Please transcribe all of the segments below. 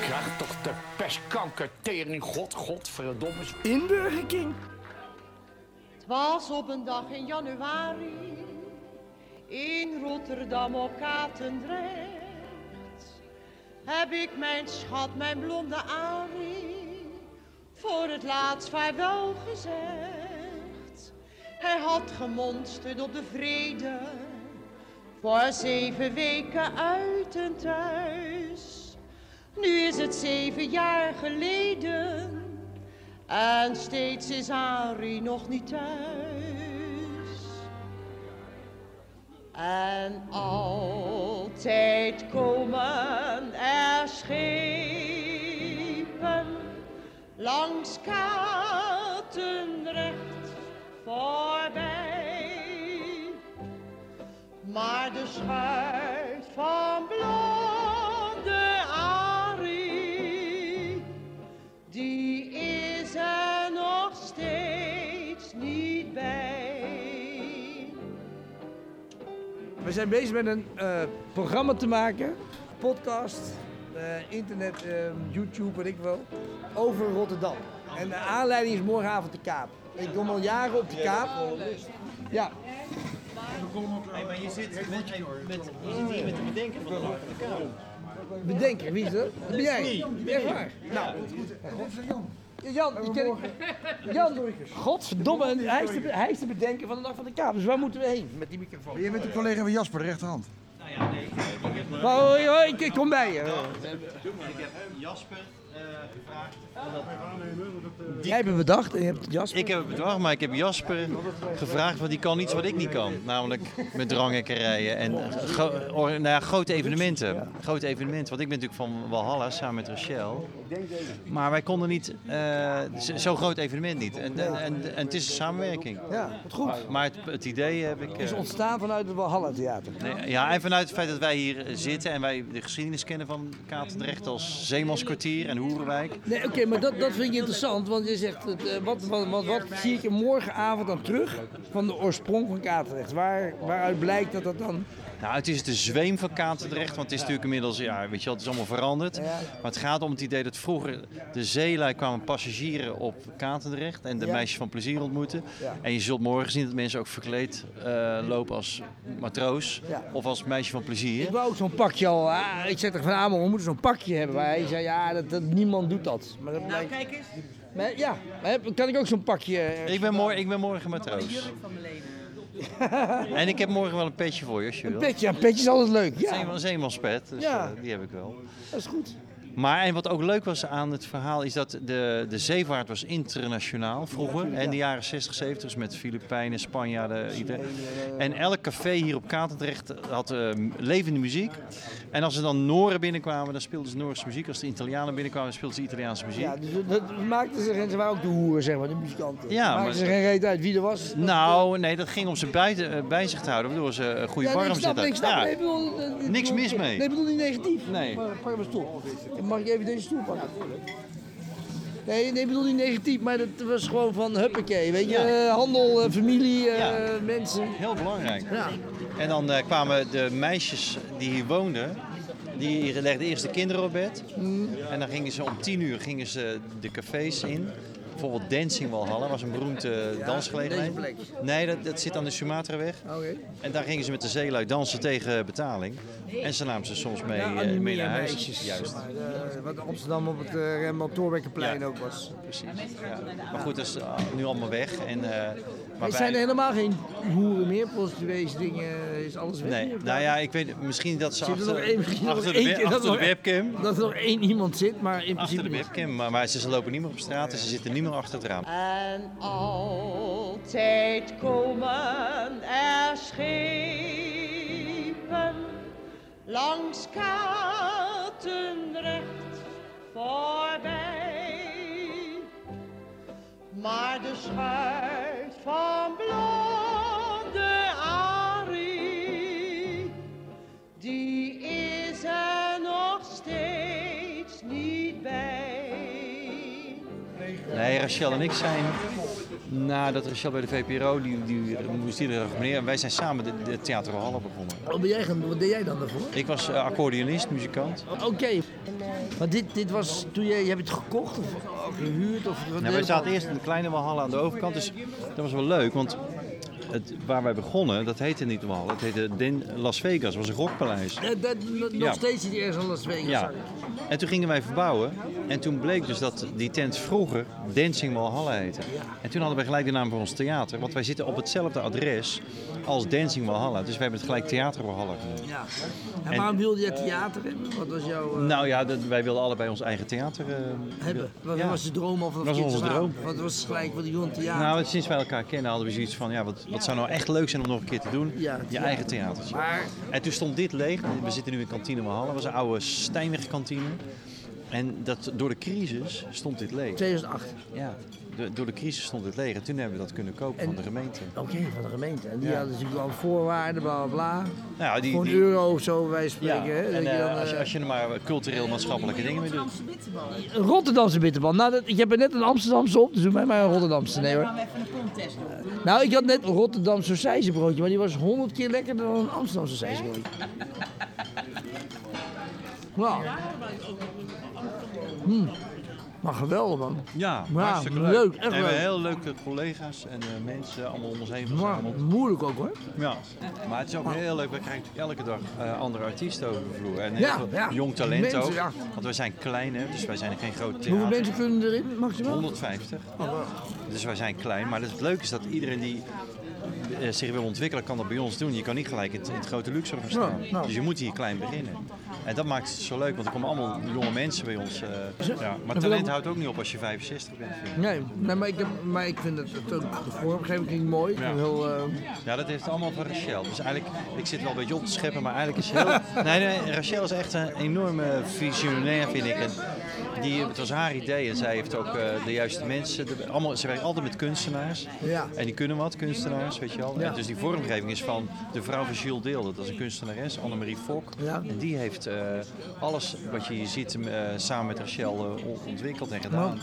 Krijg toch de pestkanker tering, god, godverdomme. In Burger King. Het was op een dag in januari in Rotterdam op Katendrecht. Heb ik mijn schat, mijn blonde Arie, voor het laatst vaarwel gezegd. Hij had gemonsterd op de vrede, voor zeven weken uit en thuis. Nu is het zeven jaar geleden en steeds is Arie nog niet thuis. En altijd komen er schepen langs Katendrecht Maar de schuit van blonde Arie, die is er nog steeds niet bij. We zijn bezig met een eh, programma te maken. Podcast, eh, internet, eh, YouTube, weet ik wel. Over Rotterdam. En de aanleiding is morgenavond de Kaap. Ik kom al jaren op de Kaap. Ja, maar je zit met, met, je zit hier met de bedenken van de Raad van de Kamer. bedenker, wie is dat? Dat ben jij. Echt waar. Nou, Ja, Jan, die ken ik. Jan, godverdomme, hij is, de, hij is de bedenker van de Dag van de Kaap. Dus waar moeten we heen met die microfoon? Je bent de collega van Jasper, de rechterhand. Ik kom bij je. ik heb Jasper eh, gevraagd. Jij hebt het bedacht en je hebt Jasper. Ik heb het bedacht, maar ik heb Jasper gevraagd, want die kan iets wat ik niet kan. Namelijk met dranghekkerijen en eh, gro- or- nou ja, grote evenementen. Grote evenementen, want ik ben natuurlijk van Walhalla samen met Rachel. Maar wij konden niet, z- zo'n groot evenement niet. En, en, en, en het is een samenwerking. Ja, wat goed. Maar het, het idee heb ik... Het is ontstaan vanuit het Walhalla Theater. Nee, ja, en vanuit het feit dat wij hier eh, zitten en wij de geschiedenis kennen van Katendrecht als Zeemanskwartier en Hoerenwijk. Nee, oké, maar dat, dat vind ik interessant, want je zegt, eh, wat, wat, wat, zie ik morgenavond dan terug van de oorsprong van Katendrecht? Waar, waaruit blijkt dat dat dan... Nou, het is de zweem van Katendrecht, want het is natuurlijk inmiddels, ja, weet je wel, het is allemaal veranderd. Ja. Maar het gaat om het idee dat vroeger de zeelui kwamen passagieren op Katendrecht en de Ja. meisjes van plezier ontmoeten. Ja. En je zult morgen zien dat mensen ook verkleed eh, lopen als matroos Ja. of als meisje van plezier. Ik wou ook zo'n pakje al, ah, ik zeg tegen Van Amel, we moeten zo'n pakje hebben. Maar hij zei, ja, dat, dat, niemand doet dat. Maar dat nou, kijk eens. Maar, ja, maar heb- kan ik ook zo'n pakje... eh, Ik ben, morgen, ik ben morgen matroos. En ik heb morgen wel een petje voor je als je Een wil. petje, een petje is altijd leuk. Ja, Zeeman, zeemanspet, dus Ja. eh, die heb ik wel. dat is goed. Maar en wat ook leuk was aan het verhaal is dat de, de zeevaart was internationaal vroeger. En de jaren 60, 70 dus met Filipijnen, Spanjaarden, iedereen. En elk café hier op Katendrecht had eh, levende muziek. En als er dan Noren binnenkwamen, dan speelden ze Noorse muziek. Als de Italianen binnenkwamen, dan speelden ze Italiaanse muziek. Ja, dus dat maakte zich, en ze waren ook de hoeren, zeg maar, de muzikanten. Ja, maakte maar- zich geen reet uit wie er was. Nou, nee, dat ging om ze buiten, eh, bij zich te houden, waardoor ze een goede Ja, nee, warm ik snap, snap. Ja. Nee, ik bedoel, eh, ik Niks mis mee. Nee, ik bedoel niet negatief. Nee. Maar mijn stoel. Mag ik even deze stoel pakken? Nee, nee, ik bedoel niet negatief, maar dat was gewoon van huppakee, weet je. Ja. eh, handel, eh, familie, eh, Ja. mensen. Heel belangrijk. Ja. En dan kwamen de meisjes die hier woonden, die legden eerst de kinderen op bed. En dan gingen ze om tien uur gingen ze de cafés in. Bijvoorbeeld Dancing Walhalla was een beroemde dansgelegenheid. deze plek. Nee, dat, dat zit aan de Sumatraweg. Oké. En daar gingen ze met de zeelui dansen tegen betaling. En ze namen ze soms mee, Ja, eh, mee naar huis. meisjes. Juist, maar, eh, wat Amsterdam op het uh, Rembrandt Thorbeckenplein Ja. ook was. precies. Maar goed, dat is nu allemaal weg. En, eh, maar Er zijn er helemaal geen hoeren meer, prostituees, dingen, is alles weg. Nee, nou ja, ik weet misschien dat ze Zit er achter, één- achter, de, één achter de webcam Dat er nog één iemand zit, maar in Achter principe de niet. webcam, maar, maar ze lopen niet meer op straat en ze zitten niet meer achter het raam. En altijd komen er schepen langs Katendrecht voorbij. Maar de schuit van blonde Arie, die is er nog steeds niet bij. Nee, Rachel en ik zijn Nou, Rachel bij de VPRO, die, die moest iedere dag meneer. En wij zijn samen de, de Theater Walhalla begonnen. Wat, ben jij, gaan- wat deed jij dan daarvoor? Ik was eh, accordeonist, muzikant. Oké. Maar dit, dit was toen je, je hebt het gekocht of gehuurd of wat Nou, wij deed je? zaten eerst in een kleine Walhalla aan de overkant, dus dat was wel leuk. Want het, waar wij begonnen, dat heette niet de het heette Den Las Vegas, was een rockpaleis. Ja, dat, nog Ja. steeds hij ergens aan Las Vegas. Ja. En toen gingen wij verbouwen. En toen bleek dus dat die tent vroeger Dancing Walhalla heette. En toen hadden we gelijk de naam voor ons theater. Want wij zitten op hetzelfde adres als Dancing Walhalla. Dus we hebben het gelijk Theater Walhalla genoemd. Ja. En, En- waarom wilde je theater hebben? Wat was jouw... eh, Nou ja, dat- wij wilden allebei ons eigen theater eh, hebben? Wat was je droom vanaf Dat was onze droom. Wat was gelijk wat je wilde theater? Nou, sinds wij elkaar kennen hadden we zoiets van, ja, wat, wat zou nou echt leuk zijn om nog een keer te doen? Ja, Je eigen theatertje. maar En toen stond dit leeg. We zitten nu in kantine Walhalla. Dat was een oude Steinweg kantine. En dat, door de crisis stond dit leeg. 2008. Ja, de- door de crisis stond het leeg. En toen hebben we dat kunnen kopen En- van de gemeente. Oké, van de gemeente. En die Ja. hadden natuurlijk wel voorwaarden, bla bla bla. Nou, ja, die, Voor een die- euro of zo, wij ja, spreken. hè, en, je eh, dan, als, je, eh, als je er maar cultureel maatschappelijke dingen mee doet. Een Rotterdamse bitterbal. Nou, dat, ik heb er net een Amsterdamse op, dus doe mij maar een Rotterdamse. Nee hoor. gaan we even een contest doen. Nou, ik had net een Rotterdamse sausijzenbroodje, maar die was honderd keer lekkerder dan een Amsterdamse sausijzenbroodje. Nou. Hmm. Maar geweldig man. Ja, Ja, hartstikke leuk, leuk. echt en we hebben leuk. heel leuke collega's en eh, mensen allemaal om ons heen Maar verzameld. moeilijk ook hoor. Ja, maar het is ook heel leuk. We krijgen elke dag eh, andere artiesten over de vloer. En heel Ja, veel ja. jong talent Mensen, ook. Want we zijn klein, hè, dus wij zijn geen groot Hoeveel theater. mensen kunnen erin maximaal? 150. Dus wij zijn klein. Maar het leuke is dat iedereen die eh, zich wil ontwikkelen, kan dat bij ons doen. Je kan niet gelijk in het, in het grote luxe gaan staan. Ja, nou. Dus je moet hier klein beginnen. En dat maakt het zo leuk, want er komen allemaal jonge mensen bij ons. eh, ja. Maar talent houdt ook niet op als je 65 bent. Nee, nee maar, ik heb, maar ik vind het, het ook, de vormgeving ging mooi. Heel, eh, Ja, dat heeft allemaal van Rachel. Dus eigenlijk, ik zit wel een beetje op te scheppen, maar eigenlijk is heel... Nee, nee, Rachel is echt een enorme visionair, vind ik. En die, het was haar idee en zij heeft ook eh, de juiste mensen. De, allemaal, ze werkt altijd met kunstenaars. Ja. En die kunnen wat, kunstenaars, weet je wel. Ja. En dus die vormgeving is van de vrouw van Jules Deelde. Dat is een kunstenares, Annemarie Fok. Ja. En die heeft eh, alles wat je hier ziet eh, samen met Rachel on- ontwikkeld en gedaan.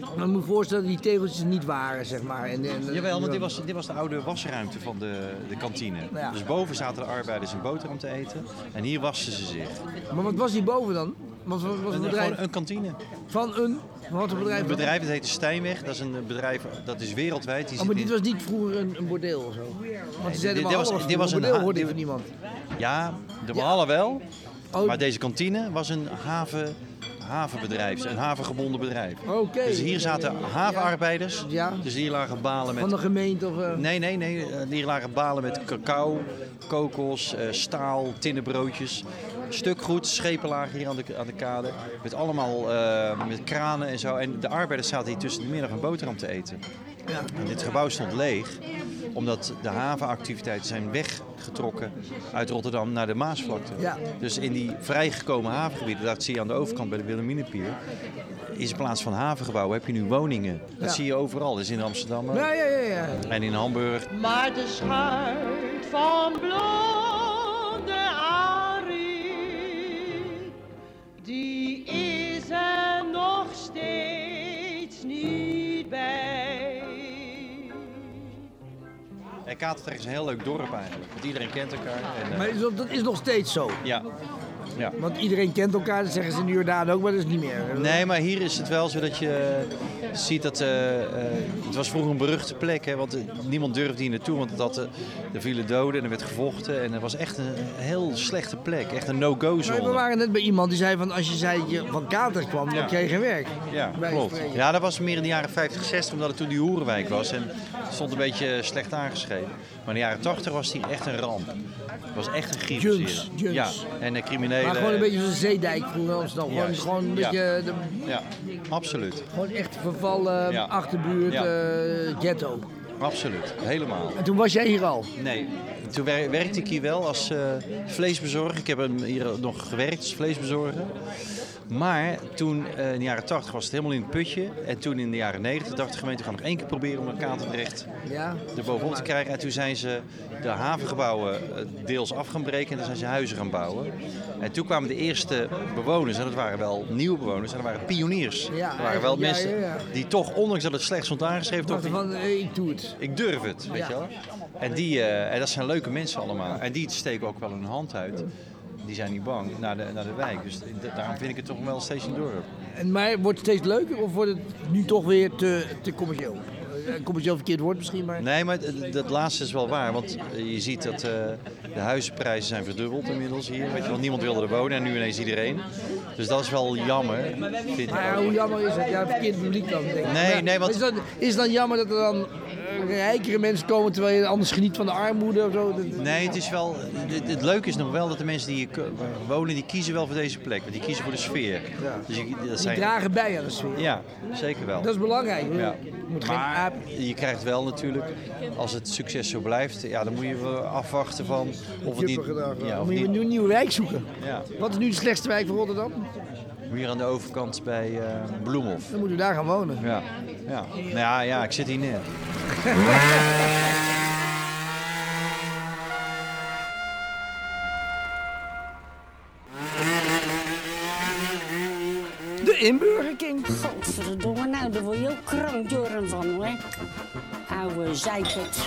Maar ik moet me voorstellen dat die tegeltjes niet waren, zeg maar. En, en, Jawel, want dit was, dit was de oude wasruimte van de, de kantine. Dus boven zaten de arbeiders een boterham te eten. En hier wasten ze zich. Maar wat was die boven dan? Was, was Een, een bedrijf gewoon een kantine. van een... Wat een bedrijf? Een bedrijf dat heet Steinweg. Dat is een bedrijf dat is wereldwijd. Die Oh, maar dit in- was niet vroeger een, een bordeel of zo? Want die zeiden dit maar was- dit was een bordeel, hoorde dit- van niemand. Ja, de Walhalla wel. Oh, Maar deze kantine was een haven, havenbedrijf. Een havengebonden bedrijf. Oké. Dus hier zaten havenarbeiders. Ja. Dus hier lagen balen met Van de gemeente of... eh, Nee, nee, nee. Eh, Hier lagen balen met cacao, kokos, eh, staal, tinnenbroodjes. Stukgoed, schepen lagen hier aan de, aan de kade. Met allemaal met kranen en zo. En de arbeiders zaten hier tussen de middag een boterham te eten. Ja. En dit gebouw stond leeg, omdat de havenactiviteiten zijn weggetrokken uit Rotterdam naar de Maasvlakte. Ja. Dus in die vrijgekomen havengebieden, dat zie je aan de overkant bij de Wilhelminapier, is in plaats van havengebouwen heb je nu woningen. Dat Ja. zie je overal. Dat is in Amsterdam ook. Ja, ja, ja, ja. En in Hamburg. Maar de schuit van blonde En Katendrecht is een heel leuk dorp eigenlijk. Want iedereen kent elkaar. En, eh, Maar is dat, dat is nog steeds zo. ja. ja. Want iedereen kent elkaar, dat zeggen ze in de Jordaan ook, maar dat is niet meer. Nee, maar hier is het wel zo dat je ziet dat... eh, eh, het was vroeger een beruchte plek, hè, want eh, niemand durfde hier naartoe. Want het had, eh, er vielen doden en er werd gevochten. En het was echt een heel slechte plek. Echt een no-go Maar we zone. waren net bij iemand die zei van als je zei dat je van Katendrecht kwam, Ja. dan kreeg je geen werk. Ja, klopt. Ja, dat was meer in de jaren 50, 60, omdat het toen die Hoerenwijk was. En stond een beetje slecht aangeschreven. Maar in de jaren 80 was die echt een ramp. Het was echt een griep. Junks, junks. Ja, en de criminelen... Maar gewoon een beetje een zeedijk in Amsterdam. Gewoon, gewoon een Ja. beetje, de, Ja, absoluut. gewoon echt vervallen, Ja. achterbuurt, Ja. eh, ghetto. Absoluut. Helemaal. En toen was jij hier al. Nee, toen wer- werkte ik hier wel als eh, vleesbezorger. Ik heb hem hier nog gewerkt als vleesbezorger. Maar toen eh, in de jaren 80 was het helemaal in het putje. En toen in de jaren 90 dacht de gemeente, we gaan nog één keer proberen om een Katendrecht Ja. er bovenop te krijgen. En toen zijn ze de havengebouwen eh, deels af gaan breken en dan zijn ze huizen gaan bouwen. En toen kwamen de eerste bewoners, en dat waren wel nieuwe bewoners, en dat waren pioniers. Ja, dat waren wel ja, mensen ja, die toch, ondanks dat het slecht stond aangeschreven, toch van, ik doe het. Ik durf het, weet je wel. En, die, eh, en dat zijn leuke mensen allemaal. En die steken ook wel hun hand uit. Die zijn niet bang naar de, naar de wijk. Dus da- daarom vind ik het toch wel steeds een dorp. En, maar wordt het steeds leuker of wordt het nu toch weer te, te commercieel? Eh, commercieel verkeerd woord misschien, maar... Nee, maar het- dat laatste is wel waar. Want eh, je ziet dat de huizenprijzen zijn verdubbeld inmiddels hier. Weet je wel, niemand wilde er wonen en nu ineens iedereen. Dus dat is wel jammer, Maar ja, hoe jammer is het? Ja, het verkeerde publiek dan, denk ik. Nee, nee, want- Is, dat, is het dan jammer dat er dan rijkere mensen komen terwijl je anders geniet van de armoede of zo? Nee, het is wel. Het, het leuke is nog wel dat de mensen die hier wonen, die kiezen wel voor deze plek. Want die kiezen voor de sfeer. Dus je, dat Die zijn, dragen bij aan de sfeer. ja, zeker wel. Dat is belangrijk. Ja. Je moet Maar je krijgt wel natuurlijk, als het succes zo blijft, ja, dan moet je afwachten van of het niet. Ja, of moet je een nieuwe wijk zoeken. ja. Wat is nu de slechtste wijk van Rotterdam? Hier aan de overkant bij eh Bloemhof. Dan moeten we daar gaan wonen. Ja. Ja. Nou ja, ja, ik zit hier neer. De inburgerking. Godverdomme, nou daar word je ook krankjoren van hoor. Oude zeikert.